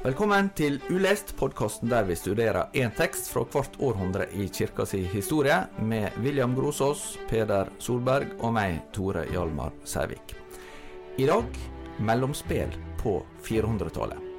Velkommen til Ulest, podkasten der vi studerer én tekst fra hvert århundre i kirka si historie, med William Grosås, Peder Solberg og meg, Tore Hjalmar Sævik. I dag mellomspill på 400-tallet.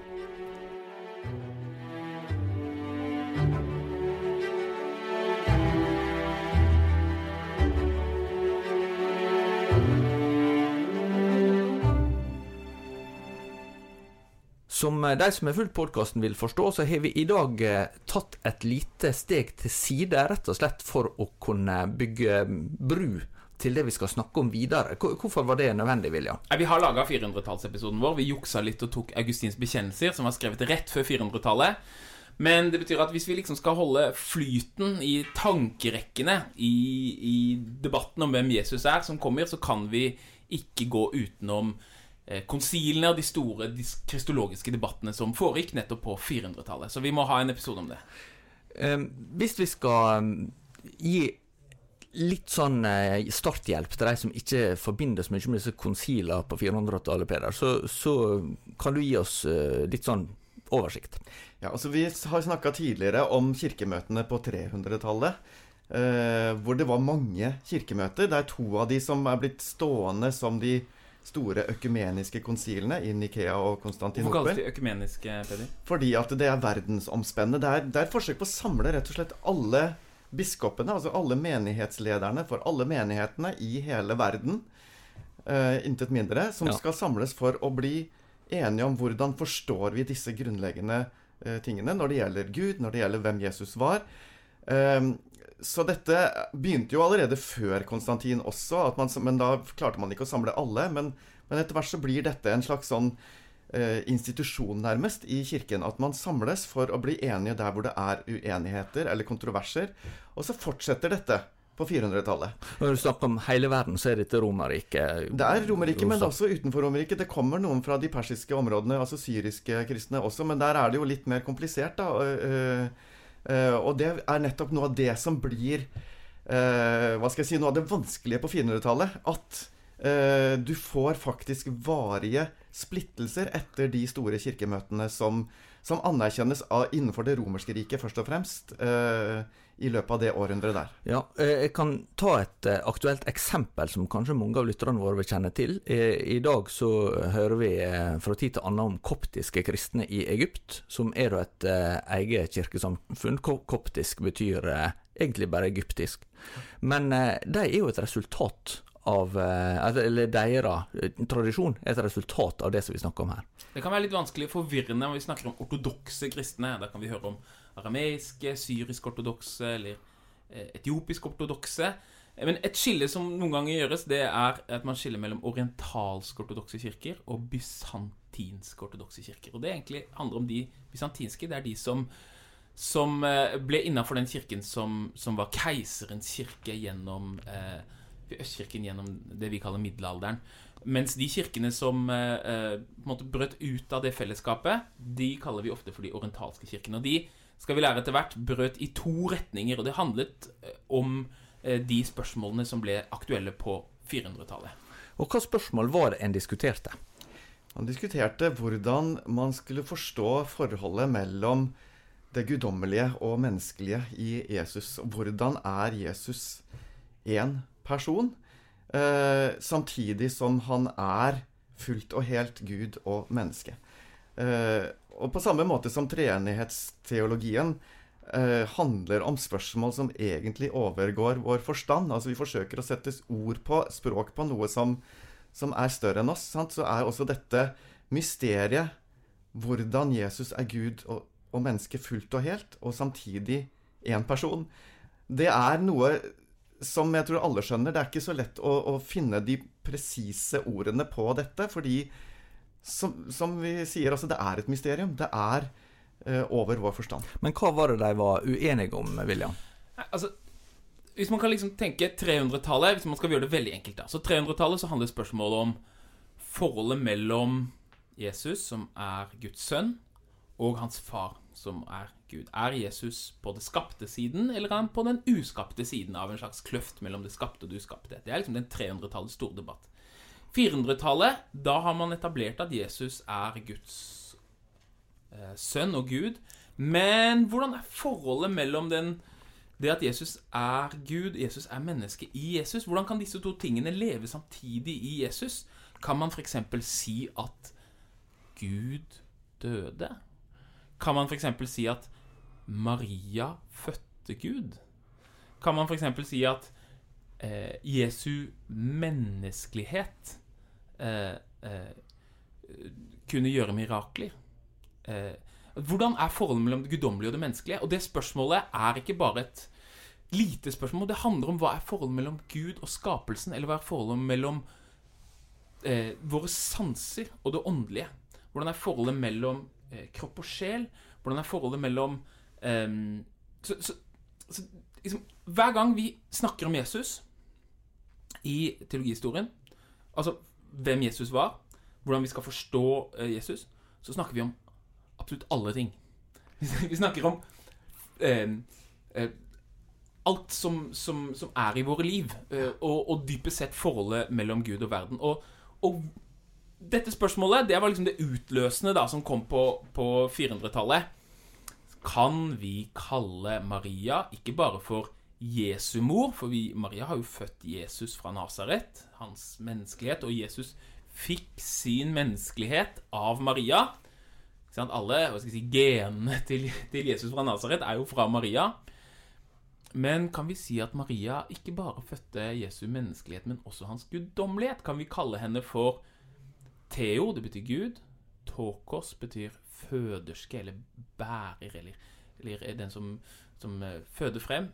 De som har fulgt podkasten vil forstå, så har vi i dag eh, tatt et lite steg til side, rett og slett for å kunne bygge bru til det vi skal snakke om videre. Hvorfor var det nødvendig, Vilja? Vi har laga 400-tallsepisoden vår. Vi juksa litt og tok Augustins bekjennelser, som var skrevet rett før 400-tallet. Men det betyr at hvis vi liksom skal holde flyten i tankerekkene i, i debatten om hvem Jesus er, som kommer, så kan vi ikke gå utenom Eh, konsilene og de store de kristologiske debattene som foregikk nettopp på 400-tallet. Så vi må ha en episode om det. Um, hvis vi skal gi litt sånn uh, starthjelp til de som ikke forbinder så mye med disse konsilene på 400-tallet, Peder, så, så, kan du gi oss uh, litt sånn oversikt. Ja, altså Vi har snakka tidligere om kirkemøtene på 300-tallet. Uh, hvor det var mange kirkemøter. Det er to av de som er blitt stående som de store økumeniske konsilene i Nikea og Konstantinopel. Hvorfor kalles de økumeniske, Peder? Fordi at det er verdensomspennende. Det er, det er et forsøk på å samle rett og slett alle biskopene, altså alle menighetslederne for alle menighetene i hele verden, uh, intet mindre, som ja. skal samles for å bli enige om hvordan forstår vi disse grunnleggende uh, tingene når det gjelder Gud, når det gjelder hvem Jesus var. Uh, så dette begynte jo allerede før Konstantin også, man, men da klarte man ikke å samle alle. Men, men etter hvert så blir dette en slags sånn eh, institusjon, nærmest, i kirken. At man samles for å bli enige der hvor det er uenigheter eller kontroverser. Og så fortsetter dette på 400-tallet. Når du snakker om hele verden, så er dette Romerriket? Det er Romerriket, men også utenfor Romerriket. Det kommer noen fra de persiske områdene, altså syriske kristne også, men der er det jo litt mer komplisert, da. Uh, og det er nettopp noe av det som blir uh, Hva skal jeg si Noe av det vanskelige på 400-tallet. At uh, du får faktisk varige splittelser etter de store kirkemøtene som, som anerkjennes av, innenfor det romerske riket, først og fremst, i løpet av det århundret der. Ja, Jeg kan ta et aktuelt eksempel som kanskje mange av lytterne våre vil kjenne til. I dag så hører vi fra tid til annen om koptiske kristne i Egypt, som er da et eget kirkesamfunn. Koptisk betyr egentlig bare egyptisk. Men de er jo et resultat av eh, Eller deres eh, tradisjon er et resultat av det som vi snakker om her. Det kan være litt vanskelig forvirrende når vi snakker om ortodokse kristne. Da kan vi høre om arameiske, syrisk-ortodokse eller eh, etiopisk-ortodokse. Men et skille som noen ganger gjøres, det er at man skiller mellom orientalsk-ortodokse kirker og bysantinsk-ortodokse kirker. Og det egentlig handler om de bysantinske. Det er de som, som ble innafor den kirken som, som, var keiserens kirke gjennom eh, Østkirken gjennom det vi kaller middelalderen. Mens de kirkene som eh, eh brøt ut av det fellesskapet, de kaller vi ofte for de orientalske kirkene. Og de skal vi lære etter hvert brøt i to retninger, og det handlet eh, om eh, de spørsmålene som ble aktuelle på 400-tallet. Og hva spørsmål var det en diskuterte? Han diskuterte hvordan man skulle forstå forholdet mellom det guddommelige og menneskelige i Jesus. Og Hvordan er Jesus én person, eh, samtidig som han er fullt og helt Gud og menneske. Eh, og på samme måte som treenighetsteologien eh, handler om spørsmål som egentlig overgår vår forstand, altså vi forsøker å sette ord på, språk på noe som, som er større enn oss, sant? så er også dette mysteriet hvordan Jesus er Gud og, og menneske fullt og helt, og samtidig én person. Det er noe som jeg tror alle skjønner, det er ikke så lett å, å finne de presise ordene på dette. Fordi, som, som, vi sier, altså det er et mysterium. Det er uh, over vår forstand. Men hva var det de var uenige om, William? Altså, hvis man kan liksom tenke 300-tallet, hvis man skal gjøre det veldig enkelt da. Så 300-tallet så handler spørsmålet om forholdet mellom Jesus, som er Guds sønn, og hans far, som er Gud. Er Jesus på det skapte siden, eller er han på den uskapte siden av en slags kløft mellom det skapte og det uskapte? Det er liksom den 300-tallets store debatt. 400-tallet, da har man etablert at Jesus er Guds eh, sønn og Gud. Men hvordan er forholdet mellom den, det at Jesus er Gud, Jesus er menneske i Jesus? Hvordan kan disse to tingene leve samtidig i Jesus? Kan man f.eks. si at Gud døde? Kan man f.eks. si at Maria fødte Gud? Kan man f.eks. si at eh, Jesu menneskelighet kunne gjøre mirakler? Eh, hvordan er forholdet mellom det guddommelige og det menneskelige? Og det spørsmålet er ikke bare et lite spørsmål. Det handler om hva er forholdet mellom Gud og skapelsen, eller hva er forholdet mellom eh, våre sanser og det åndelige? Hvordan er forholdet mellom eh, kropp og sjel? Hvordan er forholdet mellom eh, så, så, så liksom, Hver gang vi snakker om Jesus i teologihistorien, altså hvem Jesus var, hvordan vi skal forstå eh, Jesus, så snakker vi om absolutt alle ting. Vi snakker om eh, eh, alt som, som, som, er i våre liv, eh, og, og, dypest sett forholdet mellom Gud og verden. Og, og, dette spørsmålet det var liksom det utløsende da, som kom på, på 400-tallet. Kan vi kalle Maria ikke bare for Jesu mor, for vi, Maria har jo født Jesus fra Nasaret, hans menneskelighet, og Jesus fikk sin menneskelighet av Maria. Alle si, genene til, til Jesus fra Nasaret er jo fra Maria. Men kan vi si at Maria ikke bare fødte Jesu menneskelighet, men også hans guddommelighet? Kan vi kalle henne for Theo, det betyr Gud. Tokos betyr føderske, eller bærer, eller, eller den som, som, eh, føder frem.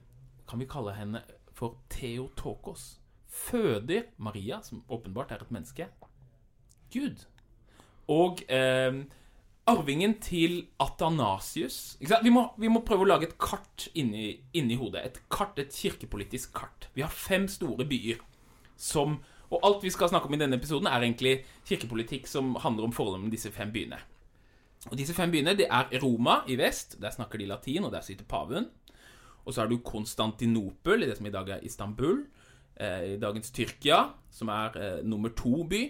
Kan vi kalle henne for Theotokos? Føder Maria, som åpenbart er et menneske, Gud. Og eh, arvingen til Atanasius vi må, vi, må, prøve å lage et kart inni, inni, hodet. Et kart, et kirkepolitisk kart. Vi har fem store byer som Og alt vi skal snakke om i denne episoden, er egentlig kirkepolitikk som handler om forholdet mellom disse fem byene. Og Disse fem byene det er Roma i vest. Der snakker de latin, og der sitter paven. Og så har du Konstantinopel, i det som i dag er Istanbul. Eh, I dagens Tyrkia, som er eh, nummer to by.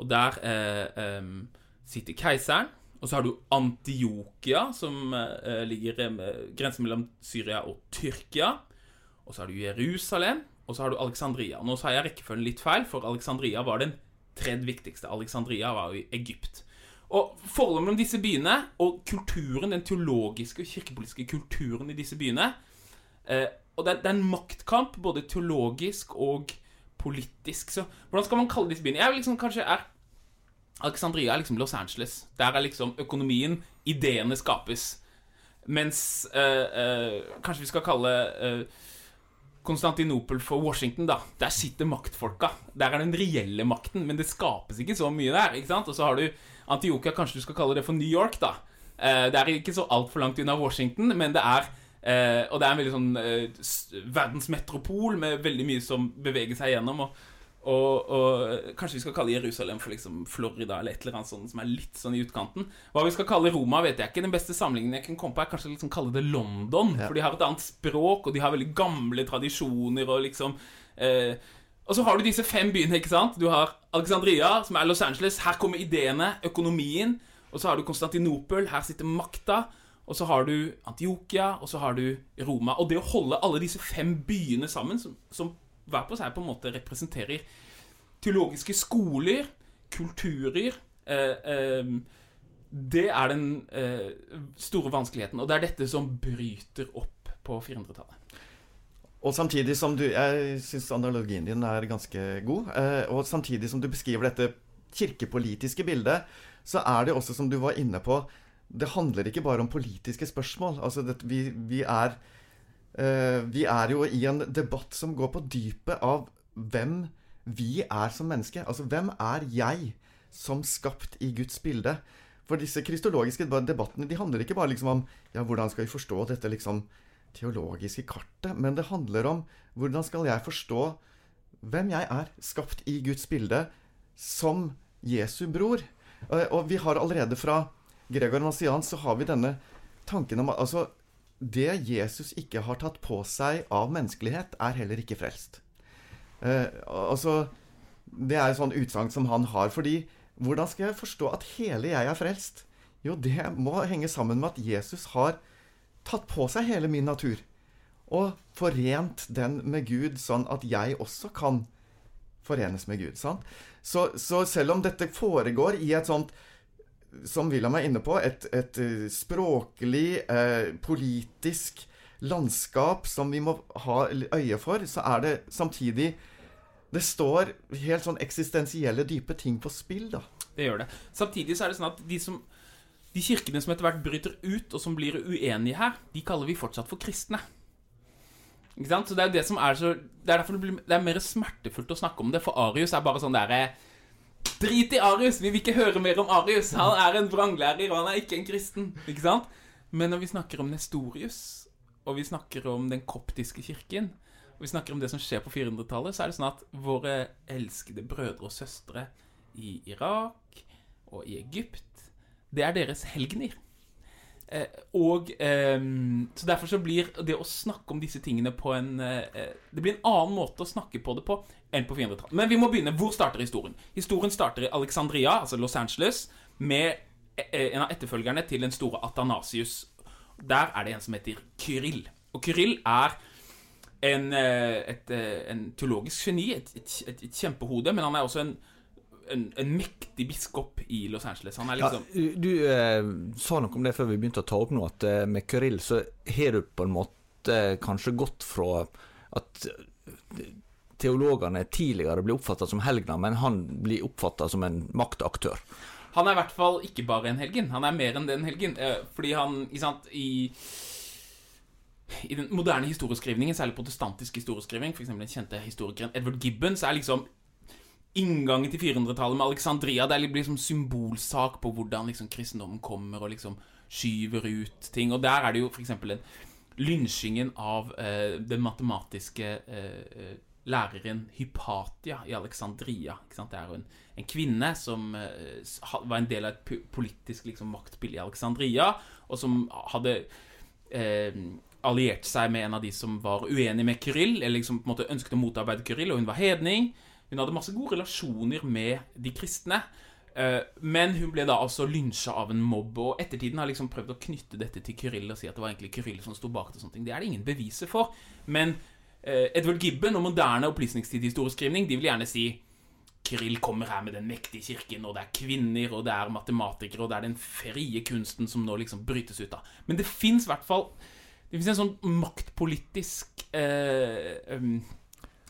Og der eh, sitter keiseren. Og så har du Antiokia, som eh, ligger grensen mellom Syria og Tyrkia. Og så har du Jerusalem, og så har du Alexandria. Nå sa jeg rekkefølgen litt feil, for Alexandria var den tredje viktigste. Alexandria var jo i Egypt. Og Forholdet mellom disse byene og kulturen, den teologiske og kirkepolitiske kulturen i disse byene eh, Og det er, det er, en maktkamp, både teologisk og politisk. Så hvordan skal man kalle disse byene? Jeg liksom kanskje er Alexandria er liksom Los Angeles. Der er liksom økonomien Ideene skapes. Mens eh, eh, Kanskje vi skal kalle øh, Konstantinopel for Washington, da. Der sitter maktfolka. Der er den reelle makten, men det skapes ikke så mye der. ikke sant? Og så har du Antiokia, kanskje du skal kalle det for New York, da. det er ikke så altfor langt unna Washington, men det er Og det er en veldig sånn verdensmetropol med veldig mye som beveger seg gjennom. og og, og, kanskje vi skal kalle Jerusalem for liksom Florida eller et eller annet sånt som er litt sånn i utkanten. Hva vi skal kalle Roma, vet jeg ikke. Den beste sammenligningen jeg kan komme på, er kanskje liksom kalle det London. Ja. For de har et annet språk, og de har veldig gamle tradisjoner og liksom eh, Og så har du disse fem byene, ikke sant? Du har Alexandria, som er Los Angeles. Her kommer ideene, økonomien. Og så har du Konstantinopel. Her sitter makta. Og så har du Antiokia, og så har du Roma. Og det å holde alle disse fem byene sammen, som, som hver på seg på en måte representerer teologiske skoler, kulturer eh, eh, Det er den eh, store vanskeligheten, og det er dette som bryter opp på 400-tallet. Og samtidig som du Jeg syns analogien din er ganske god. Eh, og samtidig som du beskriver dette kirkepolitiske bildet, så er det også, som du var inne på, det handler ikke bare om politiske spørsmål. Altså, det, vi, vi er uh, vi er jo i en debatt som går på dypet av hvem vi er som menneske. Altså hvem er jeg som skapt i Guds bilde? For disse kristologiske debattene de handler ikke bare liksom om ja, hvordan skal vi forstå dette liksom teologiske kartet, men det handler om hvordan skal jeg forstå hvem jeg er, skapt i Guds bilde, som Jesu bror. Eh, og vi har allerede fra Gregor Nassian så har vi denne tanken om altså det Jesus ikke har tatt på seg av menneskelighet, er heller ikke frelst. Eh, altså, Det er et sånn utsagn som han har. fordi hvordan skal jeg forstå at hele jeg er frelst? Jo, det må henge sammen med at Jesus har tatt på seg hele min natur. Og forent den med Gud, sånn at jeg også kan forenes med Gud. Sant? Så, så selv om dette foregår i et sånt som William er inne på, et, et eh, språklig, eh, politisk landskap som vi må ha øye for, så er det samtidig Det står helt sånn eksistensielle, dype ting på spill, da. Det gjør det. Samtidig så er det sånn at de, som, de kirkene som etter hvert bryter ut, og som blir uenige her, de kaller vi fortsatt for kristne. Ikke sant? Så Det er jo det som er så Det er derfor det, blir, det er mer smertefullt å snakke om det, for Arius er bare sånn derre Drit i Arius! Vi vil ikke høre mer om Arius! Han er en vranglærer, og han er ikke en kristen. Ikke sant? Men når vi snakker om Nestorius, og vi snakker om den koptiske kirken, og vi snakker om det som skjer på 400-tallet, så er det sånn at våre elskede brødre og søstre i Irak og i Egypt, det er deres helgener. Eh, og eh, Så derfor så blir det å snakke om disse tingene på en eh, Det blir en annen måte å snakke på det på enn på 400-tallet. Men vi må begynne. Hvor starter historien? Historien starter i Alexandria, altså Los Angeles, med eh, en av etterfølgerne til den store Athanasius. Der er det en som heter Kyrill. Og Kyrill er en, eh, et, eh, en teologisk geni, et, et, et, kjempehode, men han er også en en, en, mektig biskop i Los Angeles. Han er liksom ja, Du eh, sa noe om det før vi begynte å ta opp nå, at eh, med Kyrill så har du på en måte kanskje gått fra at teologene tidligere ble oppfatta som helgener, men han blir oppfatta som en maktaktør. Han er i hvert fall ikke bare en helgen. Han er mer enn det en helgen. Eh, fordi han, ikke sant, i i den moderne historieskrivningen, særlig protestantisk historieskriving, f.eks. den kjente historikeren Edward Gibbons, er liksom inngangen til 400-tallet med Alexandria. Det blir liksom symbolsak på hvordan liksom kristendommen kommer og liksom skyver ut ting. Og der er det jo f.eks. lynsjingen av eh, den matematiske eh, læreren Hypatia i Alexandria. Det er jo en, en kvinne som eh, var en del av et politisk liksom, maktspill i Alexandria, og som hadde eh, alliert seg med en av de som var uenig med Kyrill, eller liksom på en måte ønsket å motarbeide Kyrill, og hun var hedning. Hun hadde masse gode relasjoner med de kristne. Eh, men hun ble da altså lynsja av en mobb, og ettertiden har liksom prøvd å knytte dette til Kyrill og si at det var egentlig Kyrill som sto bak det. og sånne ting. Det er det ingen beviser for. Men Edvard Edward Gibben og moderne opplysningstidhistorieskrivning de vil gjerne si Kyrill kommer her med den mektige kirken, og det er kvinner, og det er matematikere, og det er den frie kunsten som nå liksom brytes ut av. Men det fins i hvert fall Det fins en sånn maktpolitisk eh, um,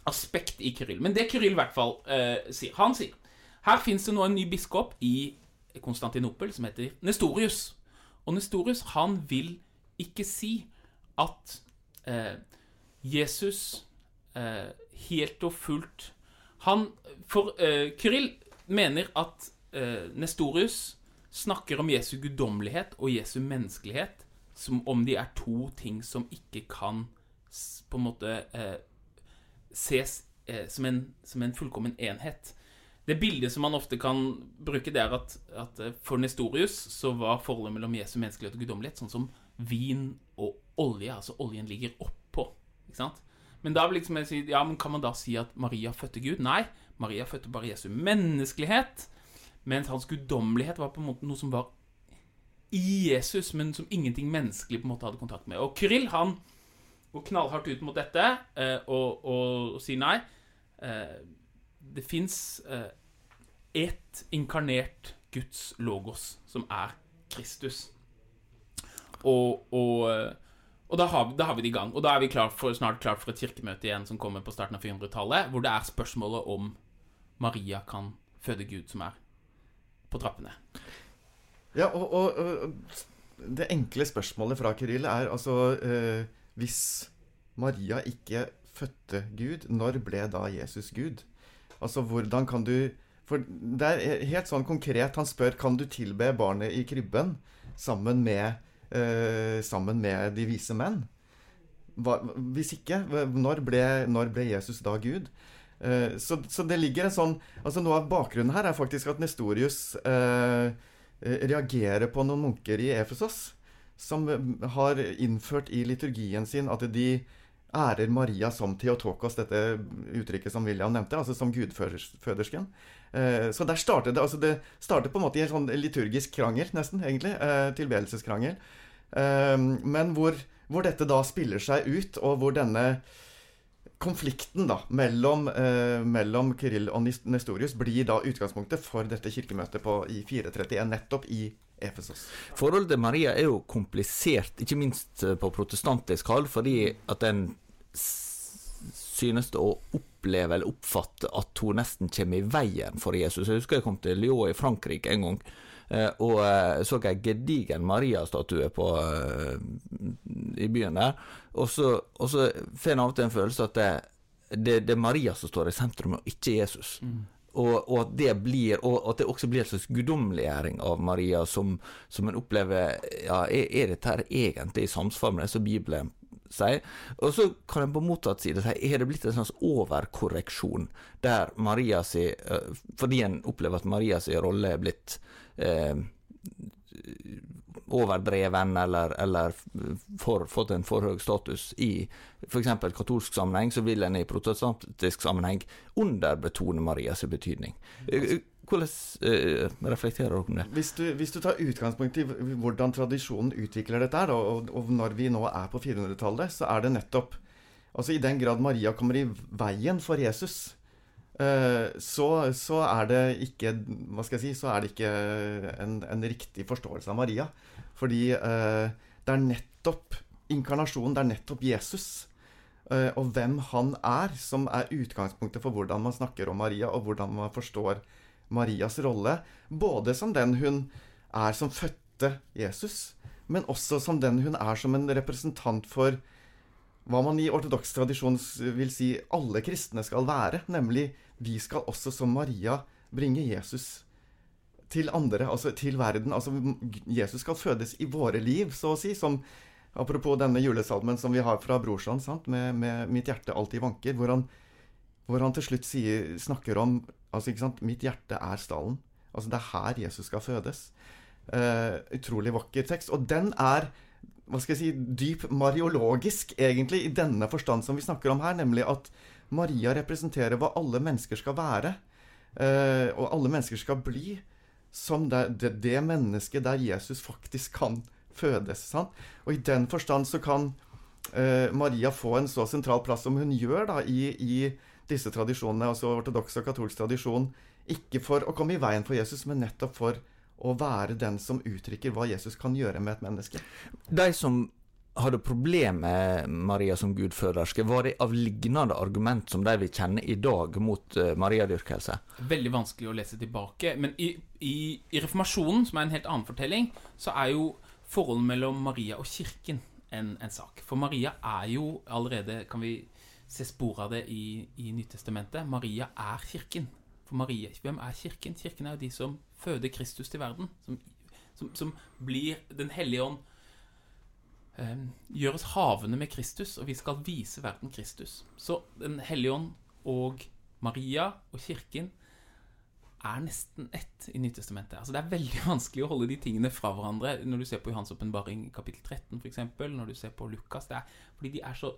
aspekt i Kyrill. Men det Kyrill i hvert fall eh, sier Han sier her fins det nå en ny biskop i Konstantinopel som heter Nestorius. Og Nestorius han vil ikke si at eh, Jesus eh, helt og fullt Han For eh, Kyrill mener at eh, Nestorius snakker om Jesu guddommelighet og Jesu menneskelighet som om de er to ting som ikke kan på en måte eh, ses eh, som, en, som, en, fullkommen enhet. Det bildet som man ofte kan bruke, det er at, at eh, for Nestorius så var forholdet mellom Jesu menneskelighet og guddommelighet sånn som vin og olje. Altså oljen ligger oppå. Ikke sant? Men da vil liksom jeg si, ja, men kan man da si at Maria fødte Gud? Nei, Maria fødte bare Jesu menneskelighet. Mens hans guddommelighet var på en måte noe som var i Jesus, men som ingenting menneskelig på en måte hadde kontakt med. Og Kryll han går knallhardt ut mot dette eh, og, og, og sier nei. Eh, det fins eh, ett inkarnert Guds logos, som er Kristus. Og, og, og da, har, da, har, vi det i gang. Og da er vi klar for, snart klart for et kirkemøte igjen som kommer på starten av 400-tallet, hvor det er spørsmålet om Maria kan føde Gud, som er på trappene. Ja, og, og det enkle spørsmålet fra Kirill er altså eh, hvis Maria ikke fødte Gud, når ble da Jesus Gud? Altså, hvordan kan du For det er helt sånn konkret. Han spør kan du tilbe barnet i krybben sammen med, eh, sammen med de vise menn. Hva, hvis ikke, når ble, når ble, Jesus da Gud? Eh, så, så, det ligger en sånn altså Noe av bakgrunnen her er faktisk at Nestorius eh, reagerer på noen munker i Efesos som har innført i liturgien sin at de ærer Maria som Theotokos, dette uttrykket som William nevnte, altså som gudfødersken. Eh, så der startet det altså det startet på en måte i en sånn liturgisk krangel, nesten, egentlig. Eh, tilbedelseskrangel. Eh, men hvor, hvor, dette da spiller seg ut, og hvor denne konflikten da, mellom, eh, mellom Kirill og Nestorius blir da utgangspunktet for dette kirkemøtet på, i 431, nettopp i Efesos. Forholdet til Maria er jo komplisert, ikke minst eh, på protestantisk hold, fordi at den synes å oppleve eller oppfatte at hun nesten kommer i veien for Jesus. Jeg husker jeg kom til Lyon i Frankrike en gang. Eh, og eh, så ei gedigen Maria-statue i byen der. Og så, og så får en av og til en følelse at det, det, det, er Maria som står i sentrum, og ikke Jesus. Mm. Og, og, at det blir, og at det også blir en slags guddommeliggjøring av Maria, som, som en opplever ja, er, er dette her egentlig i samsvar med det som Bibelen sier? Og så kan en på motsatt side si er det blitt en slags overkorreksjon, der Maria si eh, Fordi en opplever at Marias rolle er blitt eh, overdreven eller, eller for, fått en for høy status i f.eks. katolsk sammenheng, så vil en i protestantisk sammenheng underbetone Marias betydning. Eh, hvordan uh, reflekterer dere om det? Hvis du, hvis du, tar utgangspunkt i hvordan tradisjonen utvikler dette, her, og, og når vi nå er på 400-tallet, så er det nettopp Altså I den grad Maria kommer i veien for Jesus, så, så, er det ikke Hva skal jeg si Så er det ikke en, en riktig forståelse av Maria. Fordi uh, det er nettopp inkarnasjonen, det er nettopp Jesus. Og hvem han er, som er utgangspunktet for hvordan man snakker om Maria, og hvordan man forstår Marias rolle, både som den hun er som fødte Jesus, men også som den hun er som en representant for hva man i ortodoks tradisjon vil si alle kristne skal være, nemlig vi skal også som Maria bringe Jesus til andre, altså til verden. Altså Jesus skal fødes i våre liv, så å si. Som apropos denne julesalmen som vi har fra Brorson, med, med 'Mitt hjerte alltid vanker', hvor han, hvor han til slutt sier, snakker om Altså? Mitt hjerte er stallen. Altså, det er her Jesus skal fødes. Uh, utrolig vakker tekst. Og den er hva skal jeg si, dyp mariologisk, egentlig, i denne forstand som vi snakker om her, nemlig at Maria representerer hva alle mennesker skal være. Eh, og alle mennesker skal bli som det, det, det, mennesket der Jesus faktisk kan fødes. Sant? Og i den forstand så kan eh, Maria få en så sentral plass som hun gjør da, i, i disse tradisjonene, altså ortodoks og katolsk tradisjon, ikke for å komme i veien for Jesus, men nettopp for å være den som uttrykker hva Jesus kan gjøre med et menneske. De som hadde problemer med Maria som gudføderske, var det av lignende argument som de vi kjenner i dag mot uh, mariadyrkelse? Veldig vanskelig å lese tilbake. Men i, i, i, reformasjonen, som er en helt annen fortelling, så er jo forholdet mellom Maria og kirken en, en sak. For Maria er jo allerede, kan vi se spor av det i, i Nytestamentet. Maria er kirken. For Maria, hvem er kirken? Kirken er jo de som føder Kristus til verden. Som, som, som blir Den hellige ånd eh, Gjør oss havende med Kristus, og vi skal vise verden Kristus. Så Den hellige ånd og Maria og kirken er nesten ett i Nytestamentet. Altså Det er veldig vanskelig å holde de tingene fra hverandre når du ser på Johans åpenbaring kapittel 13, f.eks., når du ser på Lukas. Det er fordi de er så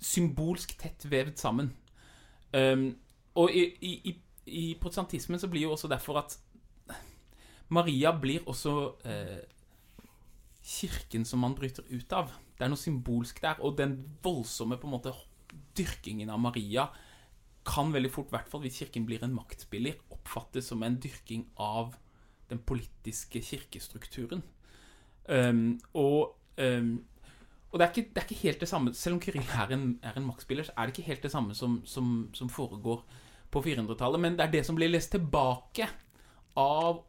symbolsk tett vevd sammen. Um, og i, i, i, protestantismen så blir jo også derfor at Maria blir også eh, kirken som man bryter ut av. Det er noe symbolsk der. Og den voldsomme på en måte dyrkingen av Maria kan veldig fort, i hvert fall hvis kirken blir en maktspiller, oppfattes som en dyrking av den politiske kirkestrukturen. Um, og um, og det er, ikke, det er, ikke, helt det samme Selv om Kyrill er en, en maktspiller, så er det ikke helt det samme som, som, som foregår på 400-tallet. Men det er det som blir lest tilbake av,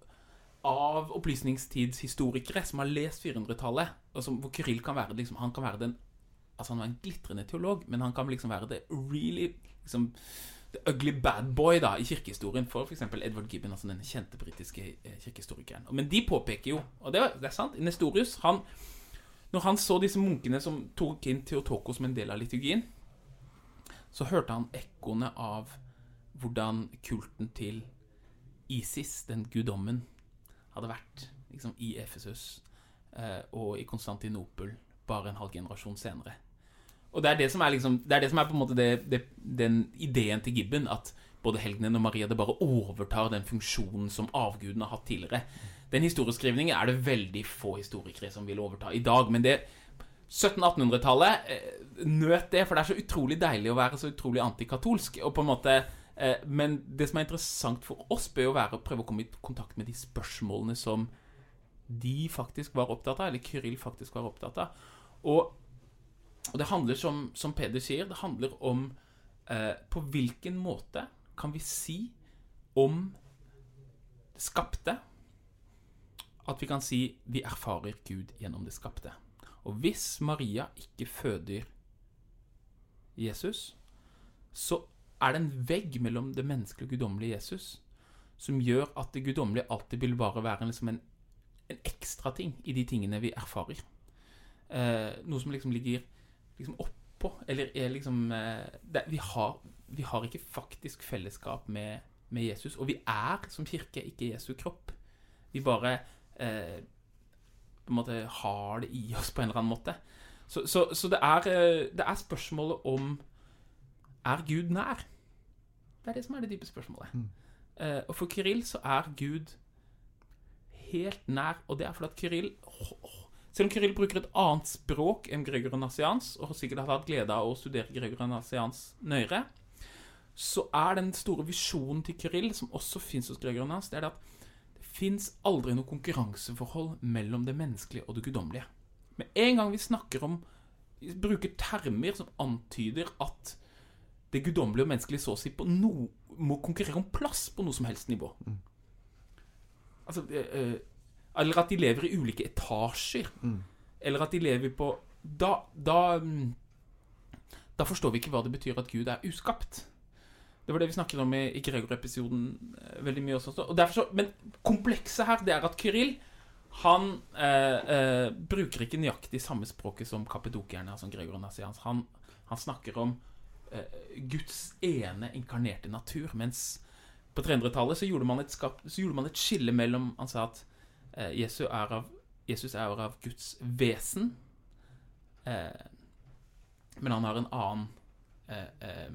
av opplysningstidshistorikere som har lest 400-tallet. Hvor Kyrill kan være liksom, Han kan være den Altså Han var en glitrende teolog, men han kan liksom være det really liksom, The ugly bad boy da i kirkehistorien for f.eks. Edward Gibbon, altså den kjente britiske eh, kirkehistorikeren. Men de påpeker jo, og det, er sant Nestorius han når han så disse munkene som tok inn Theotoko som en del av liturgien, så hørte han ekkoene av hvordan kulten til Isis, den guddommen, hadde vært liksom, i Efesus eh, og i Konstantinopel bare en halv generasjon senere. Og det er det som er, liksom, det er, det som er på en måte det, det, den ideen til Gibben, at både helgenen og Maria det bare overtar den funksjonen som avguden har hatt tidligere. Den historieskrivningen er det veldig få historikere som vil overta i dag. Men det 1700-1800-tallet eh, nøt det, for det er så utrolig deilig å være så utrolig antikatolsk. Og på en måte Men det som er interessant for oss, bør jo være å prøve å komme i kontakt med de spørsmålene som de faktisk var opptatt av, eller Kyril faktisk var opptatt av. Og, og det handler, som, som Peder sier, det handler om eh, på hvilken måte kan vi si om det skapte at vi kan si vi erfarer Gud gjennom det skapte. Og hvis Maria ikke føder Jesus, så er det en vegg mellom det menneskelige og guddommelige Jesus som gjør at det guddommelige alltid vil bare være liksom en, en ekstra ting i de tingene vi erfarer. Eh, noe som liksom ligger liksom oppå, eller er liksom eh, det, vi, har, vi, har, ikke faktisk fellesskap med, med, Jesus. Og vi er som kirke ikke Jesu kropp. Vi bare eh, på en måte har det i oss på en eller annen måte. Så, så, så det, er, eh, det er spørsmålet om Er Gud nær? Det er det som er det dype spørsmålet. Mm. Uh, og for Kyrill så er Gud helt nær, og det er fordi at Kyrill oh, oh, Selv om Kirill bruker et annet språk enn Gregor Nassians, og har sikkert hatt glede av å studere Gregor Nassians nøyere, så er den store visjonen til Kirill, som også fins hos Gregor Nass, det er at det fins aldri noe konkurranseforhold mellom det menneskelige og det guddommelige. Med en gang vi snakker om bruker termer som antyder at det guddommelige og menneskelige så å si på noe må konkurrere om plass på noe som helst nivå. Mm. Altså eh, Eller at de lever i ulike etasjer. Mm. Eller at de lever på da, da, mm, da forstår vi ikke hva det betyr at Gud er uskapt. Det var det vi snakket om i, i Gregor-episoden eh, veldig mye også. Så, men komplekset her det er at Kyril han eh, eh, bruker ikke nøyaktig samme språket som kapedokierne, altså Gregor Nassians. Han, han snakker om Guds ene inkarnerte natur. Mens på 300-tallet så, så, gjorde man et skille mellom Han sa at eh, Jesus, er av, Jesus er av Guds vesen, eh, men han har en annen eh, eh,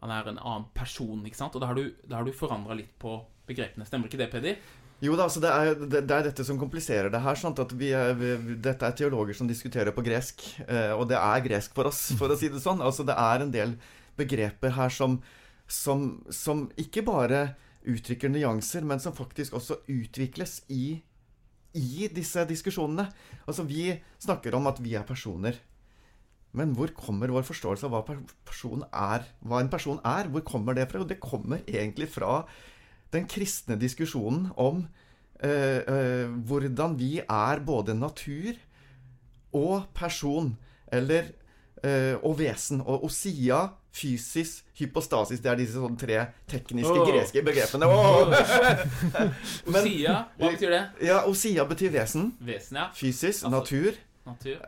Han er en annen person, ikke sant? Og da har du, da du forandra litt på begrepene. Stemmer ikke det, Peder? Jo da, altså det er, det, er, dette som kompliserer det her. Sant? At vi er, vi, dette er teologer som diskuterer på gresk. Eh, og det er gresk for oss, for å si det sånn. Altså Det er en del begreper her som, som, som ikke bare uttrykker nyanser, men som faktisk også utvikles i, i disse diskusjonene. Altså Vi snakker om at vi er personer. Men hvor kommer vår forståelse av hva, er, hva en person er? Hvor kommer det fra? Jo, det kommer egentlig fra den kristne diskusjonen om eh, eh, hvordan vi er både natur og person, eller eh, og vesen. Og osia, fysis, hypostasis Det er disse sånne tre tekniske oh. greske begrepene. Oh. osia, hva betyr det? Ja, Osia betyr vesen. Vesen, ja. Fysis, altså, natur. natur.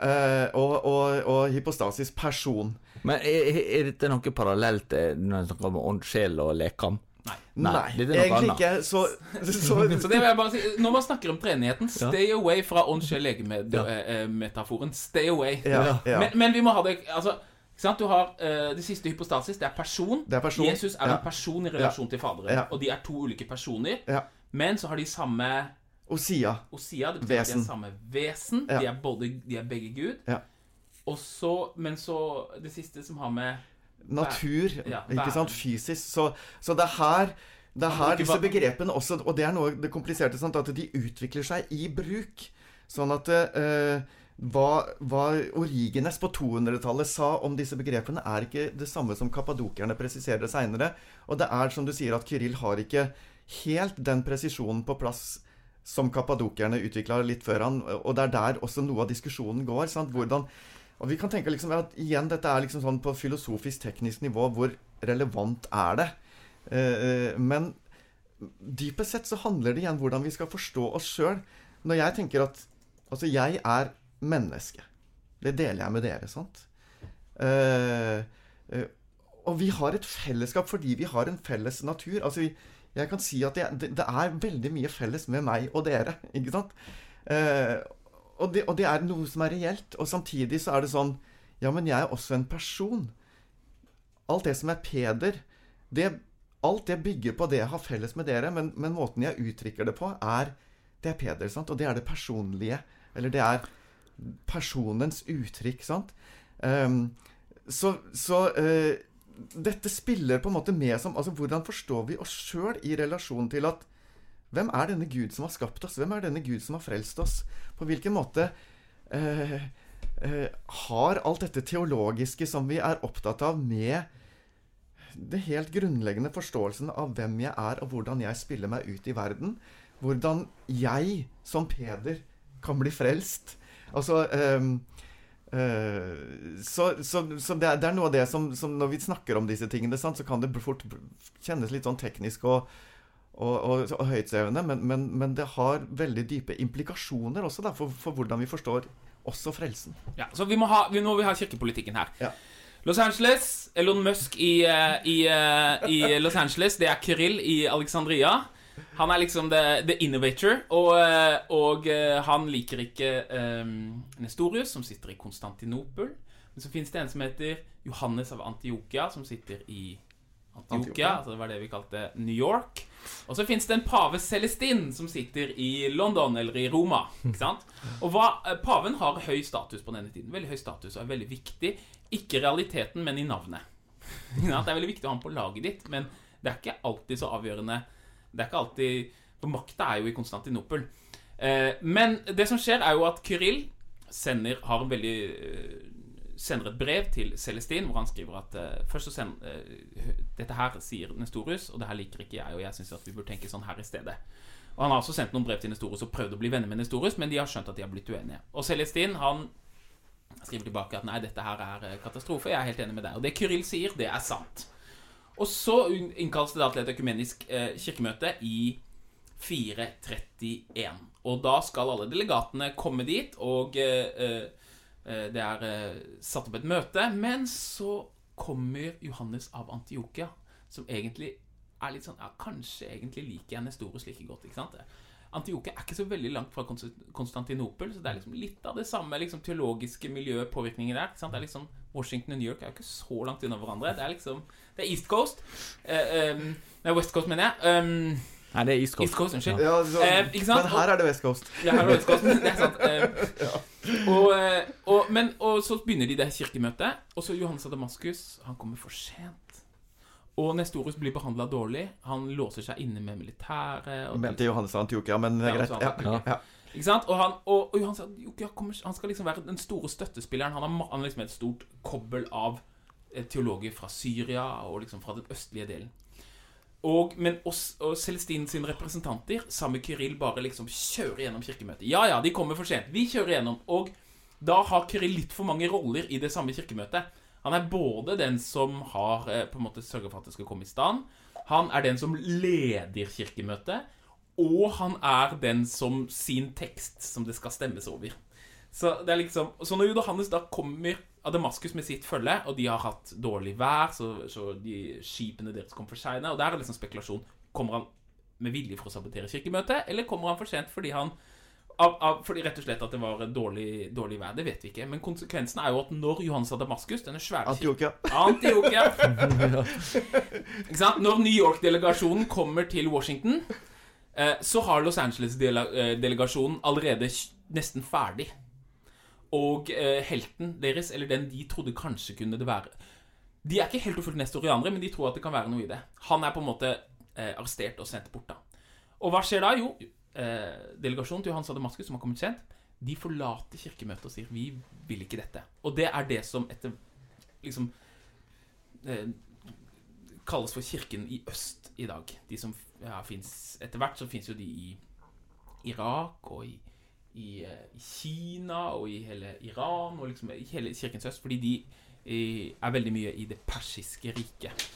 Og, og, og, hypostasis, person. Men er, er dette noe parallelt når en snakker om ånd, sjel og lekam? Nei. Nei, egentlig ikke. Så, så, så det vil jeg bare si Når man snakker om treenigheten, stay away fra ånd-sjel-legeme-metaforen. Stay away. Ja, ja. Men, men, vi må ha det Altså, du har uh, det siste hypostasis. Det er person. Det er person. Jesus er en person i relasjon til Faderen. Og de er to ulike personer. Men så har de samme Osia. Osia det betyr vesen. de er samme vesen. De, er både, de er begge Gud. Og så, men så det siste som har med natur, ja, ikke sant, fysisk. Så, så det er her det er her disse begrepene også Og det er noe det kompliserte, sant, at de utvikler seg i bruk. Sånn at eh, hva, hva, Origenes på 200-tallet sa om disse begrepene, er ikke det samme som kapadokerne presiserer seinere. Og det er som du sier, at Kyrill har ikke helt den presisjonen på plass som kapadokerne utvikla litt før han. Og det er der også noe av diskusjonen går. Sant? Hvordan og vi kan tenke liksom at igjen, dette er liksom sånn på filosofisk-teknisk nivå. Hvor relevant er det? Eh, eh, men dypest sett så handler det igjen om hvordan vi skal forstå oss sjøl. Når jeg tenker at Altså, jeg er menneske. Det deler jeg med dere, sant? Eh, eh, og vi har et fellesskap fordi vi har en felles natur. Altså, jeg kan si at det, det, er veldig mye felles med meg og dere. Ikke sant? Og det, og det, er noe som er reelt. Og samtidig så er det sånn Ja, men jeg er også en person. Alt det som er Peder, det, alt det bygger på det jeg har felles med dere, men, men måten jeg uttrykker det på, er Det er Peder, sant? Og det er det personlige. Eller det er personens uttrykk, sant? Um, så, så uh, dette spiller på en måte med som Altså, hvordan forstår vi oss sjøl i relasjon til at Hvem er denne Gud som har skapt oss? Hvem er denne Gud som har frelst oss? På hvilken måte eh, eh, har alt dette teologiske som vi er opptatt av, med det helt grunnleggende forståelsen av hvem jeg er, og hvordan jeg spiller meg ut i verden. Hvordan jeg, som Peder, kan bli frelst. Altså um, uh, Så, så, så det, er, noe av det som, som, Når vi snakker om disse tingene, sant, så kan det fort kjennes litt sånn teknisk og, og, og, og høytsvevende, men, men, men, det har veldig dype implikasjoner også da, for, for, hvordan vi forstår også frelsen. Ja, så vi må ha, vi, må vi ha kirkepolitikken her. Ja. Los Angeles, Elon Musk i, eh, i, eh, i, Los Angeles. Det er Kirill i Alexandria. Han er liksom the, the innovator, og, eh, og, han liker ikke um, Nestorius, som sitter i Konstantinopel. Men så fins det en som heter Johannes av Antiokia, som sitter i Antiokia. Altså det var det vi kalte New York. Og så fins det en pave Celestin som sitter i London eller i Roma. Ikke sant? Og hva, Paven har høy status på denne tiden. Veldig høy status og er veldig viktig. Ikke realiteten, men i navnet. Det er veldig viktig å ha ham på laget ditt, men det er ikke alltid så avgjørende. Det er ikke alltid For makta er jo i Konstantinopel. Eh, men det som skjer, er jo at Kyrill sender, har en veldig eh, sender et brev til Celestin hvor han skriver at uh, først så send, uh, Dette her sier Nestorius, og det her liker ikke jeg, og jeg syns at vi burde tenke sånn her i stedet. Og Han har også sendt noen brev til Nestorius og prøvd å bli venner med Nestorius, men de har skjønt at de har blitt uenige. Og Celestin han skriver tilbake at nei, dette her er eh, katastrofe, jeg er helt enig med deg. Og det Kyrill sier, det er sant. Og så innkalles det da til et økumenisk uh, kirkemøte i 431. Og da skal alle delegatene komme dit, og uh, det er eh, satt opp et møte. Men så kommer Johannes av Antiokia, som egentlig er litt sånn Ja, kanskje egentlig liker jeg Nestorus like godt. ikke sant? Antiokia er ikke så veldig langt fra Konstantinopel, så det er liksom litt av det samme liksom, teologiske miljøet, påvirkninger der. Det er liksom Washington og New York er jo ikke så langt unna hverandre. Det er liksom Det er East Coast. Eh, um, nei, West Coast, mener jeg. Um, Nei, det er East Coast. East Coast unnskyld. Ja, så, eh, men her er det West Coast. Ja, her er det West Coast, det er sant. Eh, ja. og, eh, og, men, og så begynner de det kirkemøtet, og så Johannes av Damaskus. Han kommer for sent. Og Nestorus blir behandla dårlig. Han låser seg inne med militæret. Og Mente Johannes av Antiokia, men det er greit. Ja, ja. Ikke sant? Og, han, og, og Johannes av Antiokia kommer, han skal liksom være den store støttespilleren. Han har, han har liksom et stort kobbel av eh, teologer fra Syria og liksom fra den østlige delen. Og, men oss, og Celestine sine representanter, sammen med bare liksom kjører gjennom kirkemøtet. Ja, ja, de kommer for sent. Vi kjører gjennom. Og da har Kyrill litt for mange roller i det samme kirkemøtet. Han er både den som har eh, på en måte sørga for at det skal komme i stand. Han er den som leder kirkemøtet. Og han er den som sin tekst som det skal stemmes over. Så det er liksom Så når Johannes da kommer av Damaskus med sitt følge, og de har hatt dårlig vær, så, så de skipene deres kom for seine. Og der er liksom spekulasjon. Kommer han med vilje for å sabotere kirkemøtet, eller kommer han for sent fordi han av, av, fordi rett og slett at det var dårlig, dårlig vær. Det vet vi ikke. Men konsekvensen er jo at når Johans av Damaskus, denne svære Antiokia, Antiokia Ikke sant? Når New York-delegasjonen kommer til Washington, eh, så har Los Angeles-delegasjonen allerede nesten ferdig. Og eh, helten deres, eller den de trodde kanskje kunne det være De er ikke helt og fullt nestorianere, men de tror at det kan være noe i det. Han er på en måte eh, arrestert og sendt bort. da Og hva skjer da? Jo, eh, delegasjonen til Johans av som har kommet sent, de forlater kirkemøtet og sier 'vi vil ikke dette'. Og det er det som etter liksom eh, kalles for kirken i øst i dag. De som ja, fins Etter hvert så fins jo de i Irak og i i, eh, i, Kina og i hele Iran og liksom i hele Kirkens øst, fordi de er veldig mye i det persiske riket.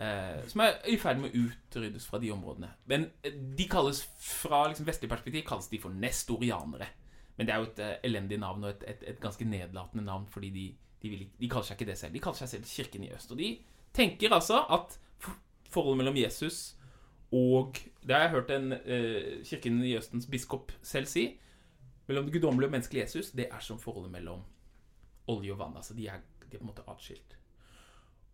Eh, som er i ferd med å utryddes fra de områdene. Men eh, de kalles fra liksom, vestlig perspektiv kalles de for nestorianere. Men det er jo et eh, elendig navn og et, et, et, ganske nedlatende navn, fordi de, de, vil, de, kaller seg ikke det selv. De kaller seg selv Kirken i øst. Og de tenker altså at forholdet mellom Jesus og Det har jeg hørt en eh, Kirken i Østens biskop selv si mellom det guddommelige og menneskelige Jesus, det er som forholdet mellom olje og vann. Altså, de er De er på en måte atskilt.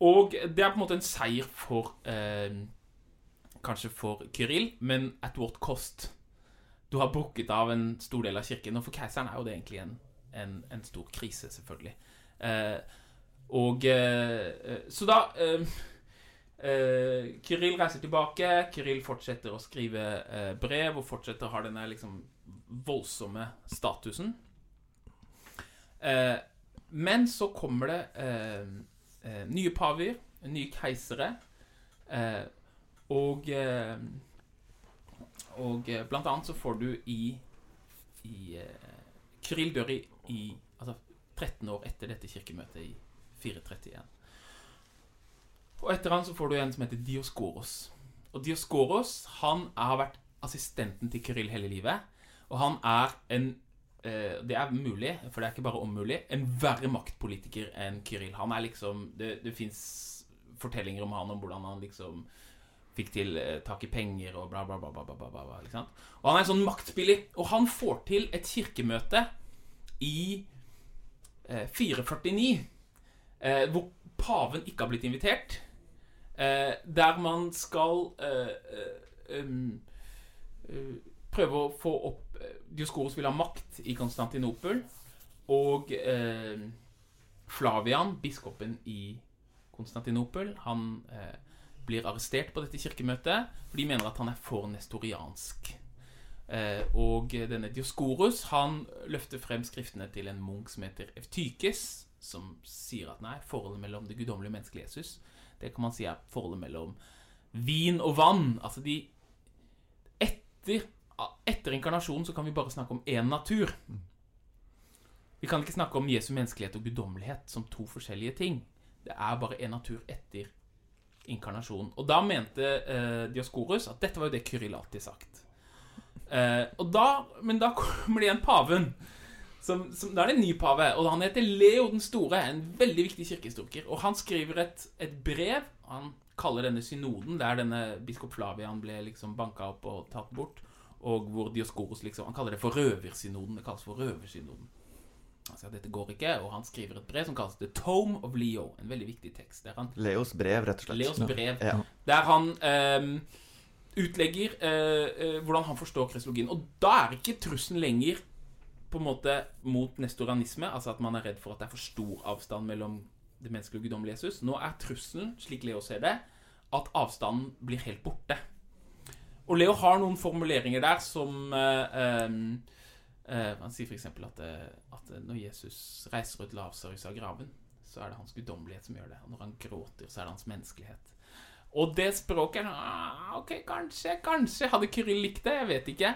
Og det er på en måte en seier for eh, Kanskje for Kyril, men at what cost? Du har brukket av en stor del av kirken, og for keiseren er jo det egentlig en, en, en stor krise, selvfølgelig. Eh, og eh, Så da eh, eh, Kyrill reiser tilbake. Kyril fortsetter å skrive eh, brev og fortsetter å ha denne liksom voldsomme statusen. Eh, men så kommer det eh, eh, nye paver, nye keisere, eh, og eh, Og blant annet så får du i, i Kryll dør i, i altså 13 år etter dette kirkemøtet i 431. Og etter han så får du en som heter Dioskoros. Og Dioskoros han har vært assistenten til Kyrill hele livet. Og han er en eh, Det er mulig, for det er ikke bare om mulig, en verre maktpolitiker enn Kyril. Han er liksom Det, det fins fortellinger om han om hvordan han liksom fikk til eh, tak i penger og bla, bla, bla. bla, bla, bla, ikke sant? Og han er en sånn maktspiller. Og han får til et kirkemøte i eh, 449, eh, hvor paven ikke har blitt invitert. Der man skal prøve å få opp Dioskoros vil ha makt i Konstantinopel. Og eh, Flavian, biskopen i Konstantinopel, han eh, blir arrestert på dette kirkemøtet, for de mener at han er for nestoriansk. Eh, og denne Dioskorus han løfter frem skriftene til en munk som heter Eftykes, som sier at nei, forholdet mellom det guddommelige menneskelige Jesus det kan man si er forholdet mellom vin og vann. Altså de Etter, etter inkarnasjonen så kan vi bare snakke om én natur. Vi kan ikke snakke om Jesu menneskelighet og guddommelighet som to forskjellige ting. Det er bare én natur etter inkarnasjonen. Og da mente eh, Dioskorus at dette var jo det Kyril alltid sagt. Eh, og da, men da kommer det igjen paven. Som, som, da er det en ny pave, og han heter Leo den store. En veldig viktig kirkehistoriker. Og han skriver et, et brev. Han kaller denne synoden, der denne biskop Flavian ble liksom banka opp og tatt bort. Og hvor Dioskoros liksom Han kaller det for røversynoden. Det kalles for røversynoden. Han sier at dette går ikke, og han skriver et brev som kalles The Tome of Leo. En veldig viktig tekst. Han, Leos brev, rett og slett. Leos brev. Ja. Der han eh, utlegger eh, eh, hvordan han forstår kristologien. Og da er ikke trusselen lenger på en måte mot nestoranisme, altså at man er redd for at det er for stor avstand mellom det menneskelige og guddommelige Jesus. Nå er trusselen, slik Leo ser det, at avstanden blir helt borte. Og Leo har noen formuleringer der som eh, eh, Han sier f.eks. At, eh, at når Jesus reiser ut Lavsarus av graven, så er det hans guddommelighet som gjør det. Og når han gråter, så er det hans menneskelighet. Og det språket ah, Ok, kanskje, kanskje hadde Kyrill likt det. Jeg vet ikke.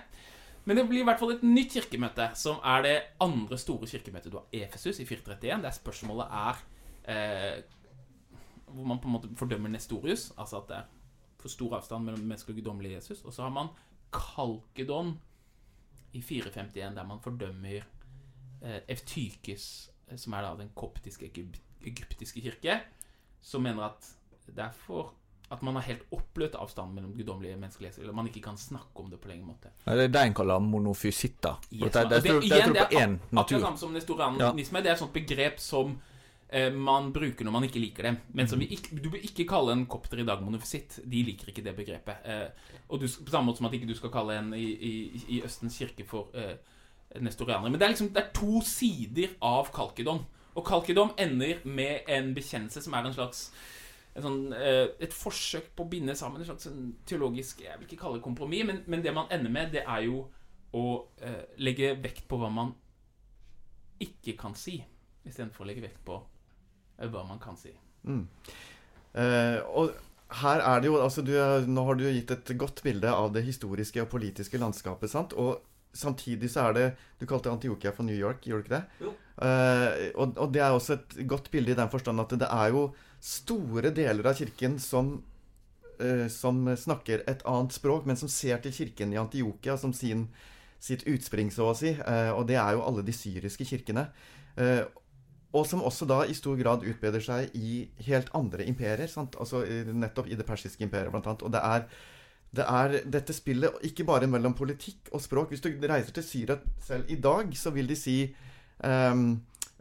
Men det blir i hvert fall et nytt kirkemøte, som er det andre store kirkemøtet. Du har Efesus i 431, der spørsmålet er eh, Hvor man på en måte fordømmer Nestorius, altså at det er for stor avstand mellom menneskelig og guddommelig Jesus. Og så har man Kalkedon i 451, der man fordømmer eh, Eftykes, eh, som er da den koptiske egyptiske kirke, som mener at det er for at man har helt oppløst avstanden mellom guddommelige menneskelige Eller man ikke kan snakke om det på lenge måte. Ja, det er det en kaller monofysitta. Yes, det, det, det, det, det, tror det er samme som nestorianisme. Det er et sånt begrep som man bruker når man ikke liker det. Men som vi ikke, du bør ikke kalle en kopter i dag monofisitt. De liker ikke det begrepet. Eh, og du, på samme måte som at ikke du skal kalle en i, i, i Østens kirke for eh, nestorianere. Men det er liksom det er to sider av Kalkedom. Og Kalkedom ender med en bekjennelse som er en slags en sånn, eh, et forsøk på å binde sammen en slags en teologisk Jeg vil ikke kalle det kompromiss, men, men det man ender med, det er jo å eh, legge vekt på hva man ikke kan si, istedenfor å legge vekt på eh, hva man kan si. Mm. Eh, og her er det jo altså du, Nå har du gitt et godt bilde av det historiske og politiske landskapet. sant? Og samtidig så er det Du kalte Antiokia for New York, gjorde du ikke det? Jo. Eh, og, og det er også et godt bilde i den forstand at det er jo store deler av kirken som eh, som snakker et annet språk, men som ser til kirken i Antiokia som sin, sitt utspring, så å si. Eh, og det er jo alle de syriske kirkene. Og som også da i stor grad utbedrer seg i helt andre imperier. Sant? Altså nettopp i det persiske imperiet, blant annet. Og det er, det er dette spillet ikke bare mellom politikk og språk. Hvis du reiser til Syria selv i dag, så vil de si um,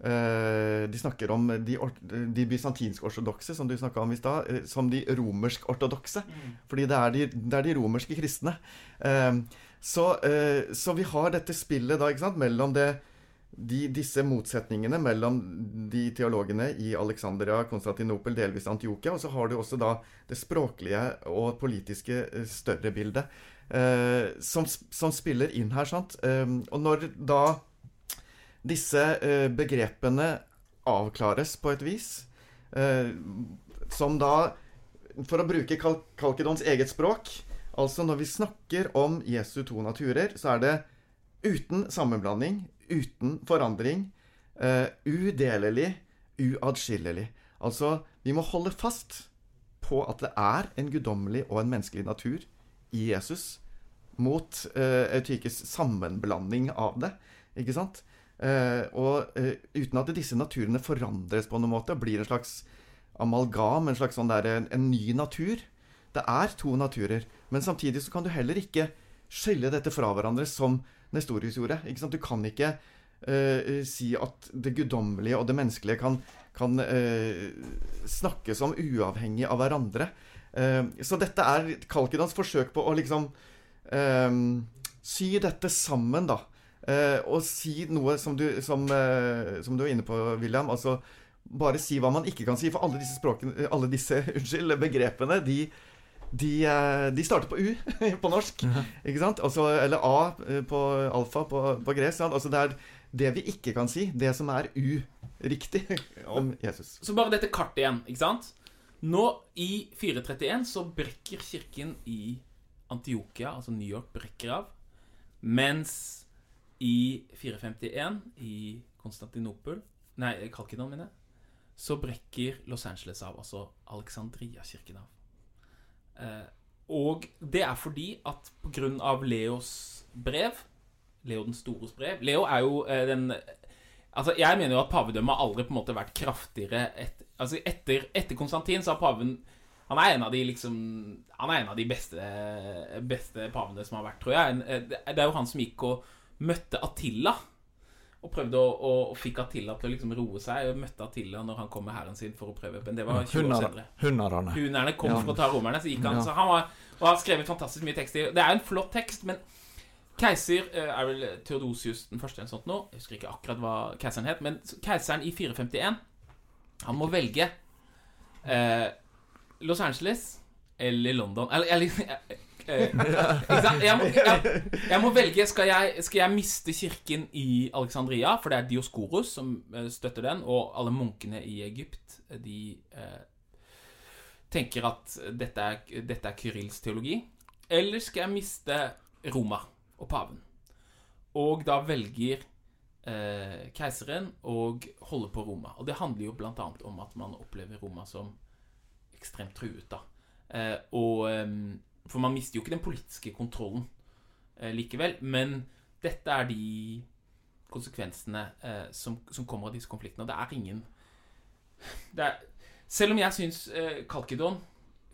uh, De snakker om de, de bysantinsk-ortodokse, som du snakka om i stad, eh, som de romersk-ortodokse. Fordi det er de, det er de romerske kristne. Um, så, uh, så vi har dette spillet da, ikke sant, mellom det de, disse motsetningene mellom de teologene i Alexandria, Konstantinopel, delvis Antiokia, og så har du også da det språklige og politiske eh, større bildet eh, som, som spiller inn her, sant. Eh, og når da disse eh, begrepene avklares på et vis, eh, som da For å bruke Kal Kalkedons eget språk Altså når vi snakker om Jesu to naturer, så er det uten sammenblanding, uten forandring, eh, udelelig, uatskillelig. Altså, vi må holde fast på at det er en guddommelig og en menneskelig natur i Jesus, mot eh, Eutykes sammenblanding av det. Ikke sant? Eh, og eh, uten at disse naturene forandres på noen måte, blir en slags amalgam, en slags sånn der, en, en ny natur. Det er to naturer. Men samtidig så kan du heller ikke skille dette fra hverandre som Nestorius gjorde. Du kan ikke uh, si at det guddommelige og det menneskelige kan, kan uh, snakkes om uavhengig av hverandre. Uh, så dette er Kalkidans forsøk på å liksom sy dette sammen, da. Og si noe som du, som, som du er inne på, William. Altså bare si hva man ikke kan si. For alle disse språkene, alle disse unnskyld, begrepene, de, de, eh, de starter på U på norsk. Ikke sant? Altså, eller A eh, på alfa på, på gresk. Altså det er det vi ikke kan si. Det som er uriktig om Jesus. Så bare dette kartet igjen, ikke sant? Nå i 431 så brekker kirken i Antiokia, altså New York, brekker av. Mens i 451 i Konstantinopel Nei, Kalkidon, mener jeg. Så brekker Los Angeles av, altså Alexandria-kirken av. Eh, og det er fordi at på grunn av Leos brev, Leo den stores brev Leo er jo eh, den Altså, Jeg mener jo at pavedømmet har aldri på en måte vært kraftigere et, altså etter, etter Konstantin så har paven Han er en av de liksom Han er en av de beste, beste pavene som har vært, tror jeg. Eh, det er jo han som gikk og møtte Attila. Og prøvde å, å, å fikk Attila til å liksom roe seg. Og møtte Attila når han kom med hæren sin for å prøve. Men det var 20 år senere. Hunderne. Kom Ja. for å ta romerne, så gikk han. Ja. Så han var, og har skrevet fantastisk mye tekst. Det er en flott tekst, men keiser eh, er vel Theodosius den første eller sånt nå. Jeg husker ikke akkurat hva keiseren het, men keiseren i 451 Han må velge eh, Los Angeles eller London. Eller, eller eh? Jeg, må, jeg, jeg må velge skal jeg, skal jeg miste kirken i Alexandria, for det er Dioskoros som eh, støtter den, og alle munkene i Egypt eh, de eh, tenker at dette er, dette er Kyrils teologi. Eller skal jeg miste Roma og paven? Og da velger eh, keiseren å holde på Roma. Og det handler jo annet om at man opplever Roma som ekstremt truet, da. Eh, og ehm, For man mister jo ikke den politiske kontrollen eh, likevel. Men dette er de konsekvensene eh, som, som kommer av disse konfliktene. Og det er ingen det er, Selv om jeg syns eh, Kalkidon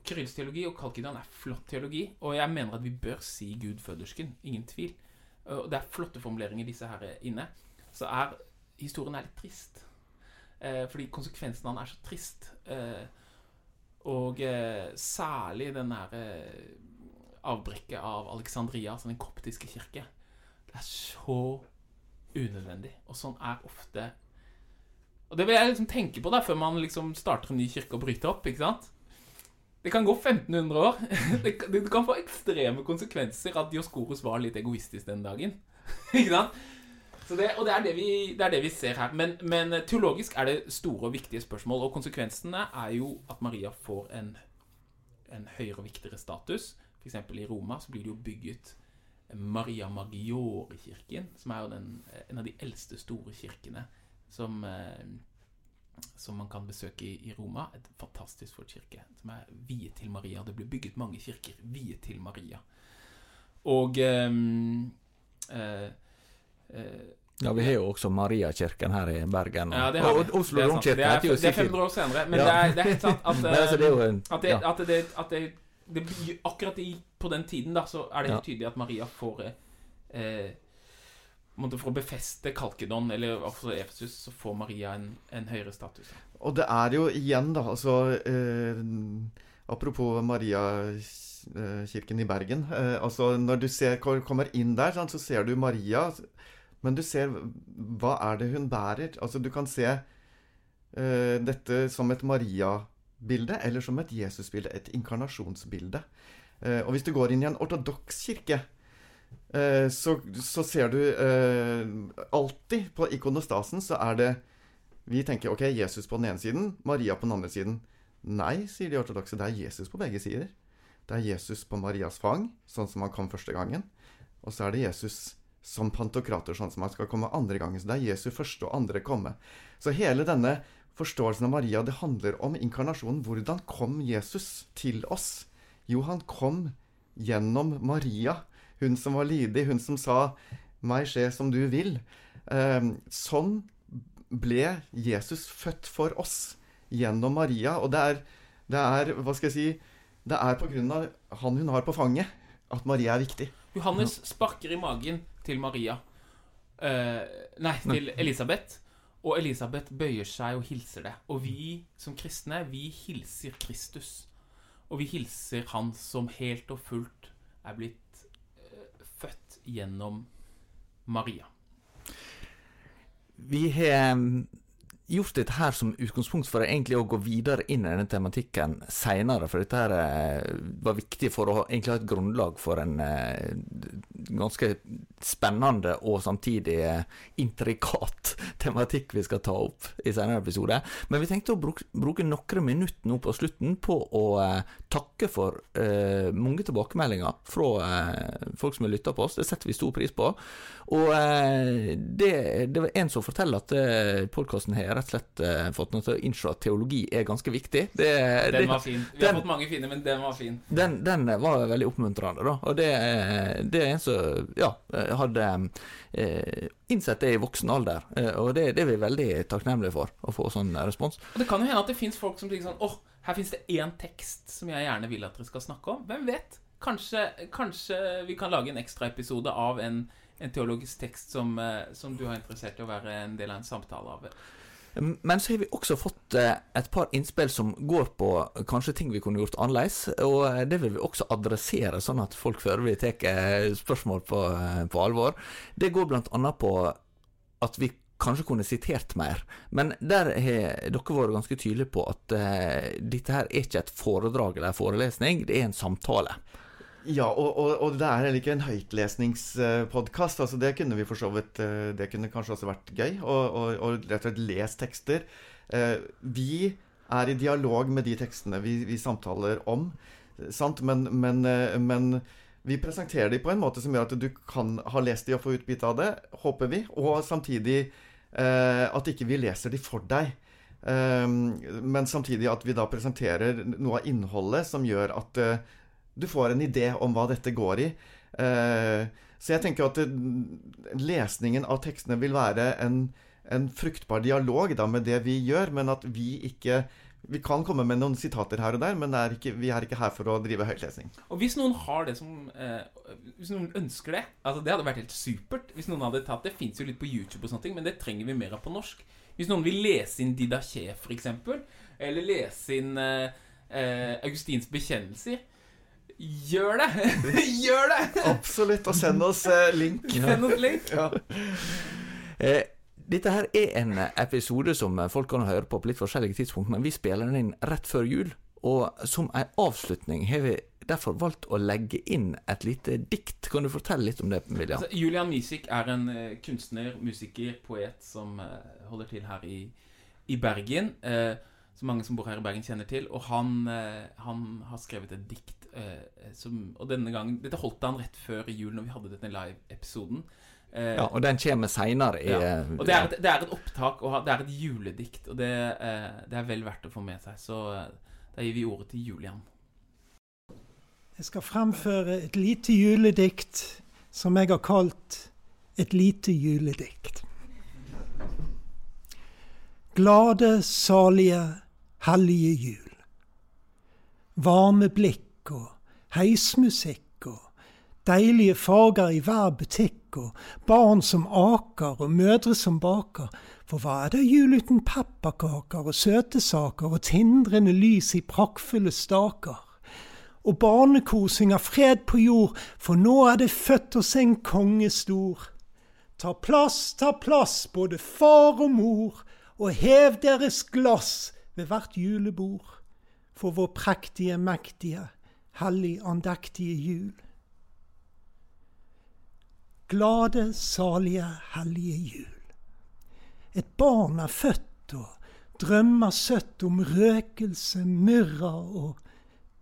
Kyrills og Kalkidon er flott teologi, og jeg mener at vi bør si Gud fødersken. Ingen tvil. Og det er flotte formuleringer disse her inne. Så er historien er litt trist. Eh, fordi konsekvensen av den er så trist. Eh, og eh, særlig den der eh, avbrekket av Alexandria, altså den koptiske kirke. Det er så unødvendig. Og sånn er ofte Og det vil jeg liksom tenke på da før man liksom starter en ny kirke og bryter opp. ikke sant? Det kan gå 1500 år. Det kan, det kan få ekstreme konsekvenser at Dioskoros var litt egoistisk den dagen. ikke sant? Det, og det er det, vi, det er det vi ser her. Men, men teologisk er det store og viktige spørsmål. Og konsekvensene er jo at Maria får en, en høyere og viktigere status. F.eks. i Roma så blir det jo bygget Maria Maggiore-kirken, som er jo den, en av de eldste store kirkene som, eh, som man kan besøke i, i Roma. Et fantastisk flott kirke som er viet til Maria. Det blir bygget mange kirker viet til Maria. Og eh, eh, Ja, vi har jo også Mariakirken her i Bergen. ja, det har og, vi. og Oslo domkirke Det er- heter jo Det er 500 år senere, men Ja. det, er, det er helt sant at, altså, det er en at, det, ja. at, det, at det, det blir, Akkurat i, på den tiden da, så er det helt Ja. tydelig at Maria får eh, måtte For å befeste Kalkedon, eller også Efesus, så får Maria en, en høyere status. Og det er jo igjen, da, altså eh, Apropos Mariakirken i Bergen. Eh, altså Når du ser, kommer inn der, sant, så ser du Maria, men du ser Hva er det hun bærer? Altså Du kan se uh, dette som et Maria-bilde, eller som et Jesus-bilde. Et inkarnasjonsbilde. Uh, og hvis du går inn i en ortodoks kirke, uh, så, så, ser du alltid på ikonostasen så er det Vi tenker ok, Jesus på den ene siden, Maria på den andre siden. Nei, sier de ortodokse. Det er Jesus på begge sider. Det er Jesus på Marias fang, sånn som han kom første gangen. Og så er det Jesus som pantokrator, sånn som han skal komme andre gangen. Så det er Jesus første og andre komme. Så hele denne forståelsen av Maria, det handler om inkarnasjonen. Hvordan kom Jesus til oss? Jo, han kom gjennom Maria. Hun som var lydig, hun som sa 'meg skje som du vil'. Sånn ble Jesus født for oss gjennom Maria. Og det er, det er hva skal jeg si Det er av han hun har på fanget, at Maria er viktig. Johannes sparker i magen til Maria. Uh, nei, til Elisabeth. Og Elisabeth bøyer seg og hilser det. Og vi som kristne, vi hilser Kristus. Og vi hilser Han som helt og fullt er blitt født gjennom Maria. Vi har gjort dette her som utgangspunkt for egentlig å gå videre inn i denne tematikken seinere. For dette her eh, var viktig for å egentlig ha et grunnlag for en eh, ganske spennende og samtidig eh, intrikat tematikk vi skal ta opp i senere episode. Men vi tenkte å bruke, noen minutter nå på slutten på å takke for mange tilbakemeldinger fra folk som har lytta på oss. Det setter vi stor pris på. Og det, det, var en som forteller at podkasten podkasten har rett og slett uh, fått noe til å innse at teologi er ganske viktig. Det, den var fin. Vi den, har fått mange fine, men den var fin. Den, den var veldig oppmuntrende, da. Og det, det, er en som ja, hadde eh, innsett det i voksen alder. Eh, og det, det, er vi veldig takknemlige for, å få sånn respons. Og Det kan jo hende at det fins folk som tenker sånn åh, oh, her fins det én tekst som jeg gjerne vil at dere skal snakke om. Hvem vet? Kanskje, kanskje vi kan lage en ekstraepisode av en en teologisk tekst som, eh, som, du har interessert i å være en del av en samtale av. Men så har vi også fått eh, et par innspill som går på kanskje ting vi kunne gjort annerledes. Og eh, det vil vi også adressere, sånn at folk før vi tar spørsmål på, på alvor. Det går bl.a. på at vi kanskje kunne sitert mer. Men der har dere vært ganske tydelige på at dette her er ikke et foredrag eller en forelesning, det er en samtale. Ja, og, og, og, det er heller ikke en høytlesningspodkast. Altså, det kunne vi for så vidt eh, Det kunne kanskje også vært gøy. Og, rett og slett lese tekster. Eh, vi er i dialog med de tekstene vi, vi samtaler om. Sant? Men, men, eh, men, vi presenterer de på en måte som gjør at du kan ha lest de og få utbytte av det, håper vi. Og samtidig at ikke vi leser de for deg. men samtidig at vi da presenterer noe av innholdet som gjør at du får en idé om hva dette går i. Eh, så jeg tenker at lesningen av tekstene vil være en, en fruktbar dialog da, med det vi gjør, men at vi ikke vi kan komme med noen sitater her og der, men er ikke, vi er ikke her for å drive høytlesning. Og hvis noen har det som eh, Hvis noen ønsker det altså Det hadde vært helt supert hvis noen hadde tatt. Det fins jo litt på YouTube, og sånne ting, men det trenger vi mer av på norsk. Hvis noen vil lese inn Didaché, f.eks., eller lese inn eh, eh, Augustins bekjennelser Gjør det! Gjør det! Absolutt. Og send oss eh, link. Send oss link. ja. eh, dette her er en episode som folk kan høre på på litt forskjellige tidspunkt, men vi spiller den inn rett før jul. Og som en avslutning har vi derfor valgt å legge inn et lite dikt. Kan du fortelle litt om det, William? Altså, Julian Misik er en uh, kunstner, musiker, poet som uh, holder til her i, i Bergen. Uh, som mange som bor her i Bergen, kjenner til. Og han, han har skrevet et dikt eh, som, Og denne gangen Dette holdt han rett før jul, når vi hadde denne live-episoden. Eh, ja, og den kommer seinere ja. Og det er, et, det er, et, opptak, og det er et juledikt. Og det, eh, det, er vel verdt å få med seg. Så eh, da gir vi ordet til Julian. Jeg skal fremføre et lite juledikt som jeg har kalt Et lite juledikt. Glade, salige, hellige jul. Varme blikk og heismusikk og Deilige farger i hver butikk, og barn som aker, og mødre som baker. For hva er det jul uten pepperkaker og søtesaker og tindrende lys i prakkfulle staker? Og barnekor synger fred på jord, for nå er det født oss en konge stor. Ta plass, ta plass, både far og mor, og hev deres glass ved hvert julebord. For vår prektige, mektige, hellig andektige jul. Glade, salige, hellige jul. Et barn er født og drømmer søtt om røkelse, myrra og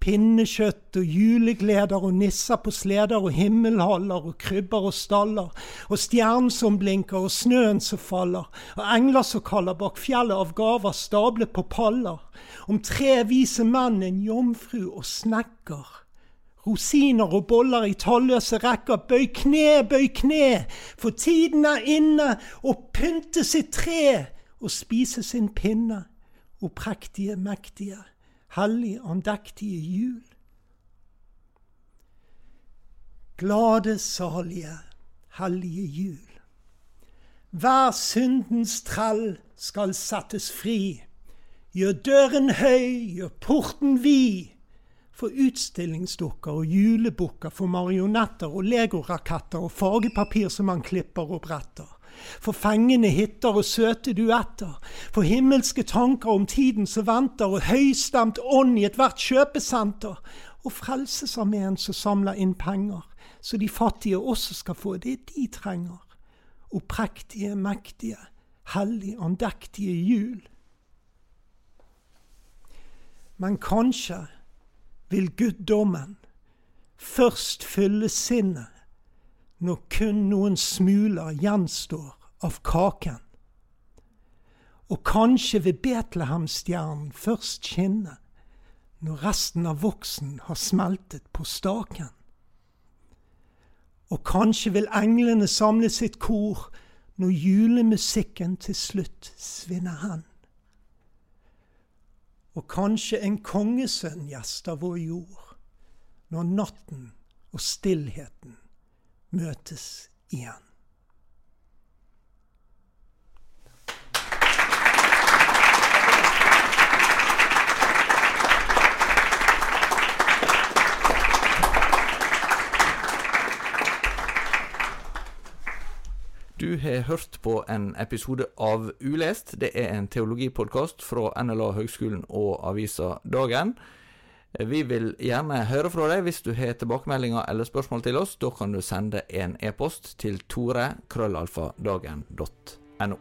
pinnekjøtt og julegleder og nisser på sleder og himmelhaller og krybber og staller og stjernen som blinker og snøen som faller og engler som kaller bak fjellet av gaver stablet på paller om tre vise menn, en jomfru og snekker Rosiner og boller i talløse rekker. Bøy kne, bøy kne, for tiden er inne å pynte sitt tre og spise sin pinne. O prektige, mektige, hellig, andektige jul. Glade, salige, hellige jul. Hver syndens trell skal settes fri. Gjør døren høy, gjør porten vid for utstillingsdukker og julebukker, for marionetter og legoraketter og fargepapir som man klipper og bretter. For fengende hitter og søte duetter, for himmelske tanker om tiden som venter, og høystemt ånd i ethvert kjøpesenter, og Frelsesarmeen som samler inn penger, så de fattige også skal få det de trenger. og prektige, mektige, hellig, andektige jul. Men kanskje vil guddommen først fylle sinnet når kun noen smuler gjenstår av kaken. Og kanskje vil Betlehemstjernen først skinne når resten av voksen har smeltet på staken. Og kanskje vil englene samle sitt kor når julemusikken til slutt svinner hen og kanskje en kongesønn gjester vår jord, når natten og stillheten møtes igjen. Du har hørt på en episode av Ulest. Det er en teologipodkast fra NLA Høgskolen og avisa Dagen. Vi vil gjerne høre fra deg hvis du har tilbakemeldinger eller spørsmål til oss. Da kan du sende en e-post til tore.krøllalfadagen.no.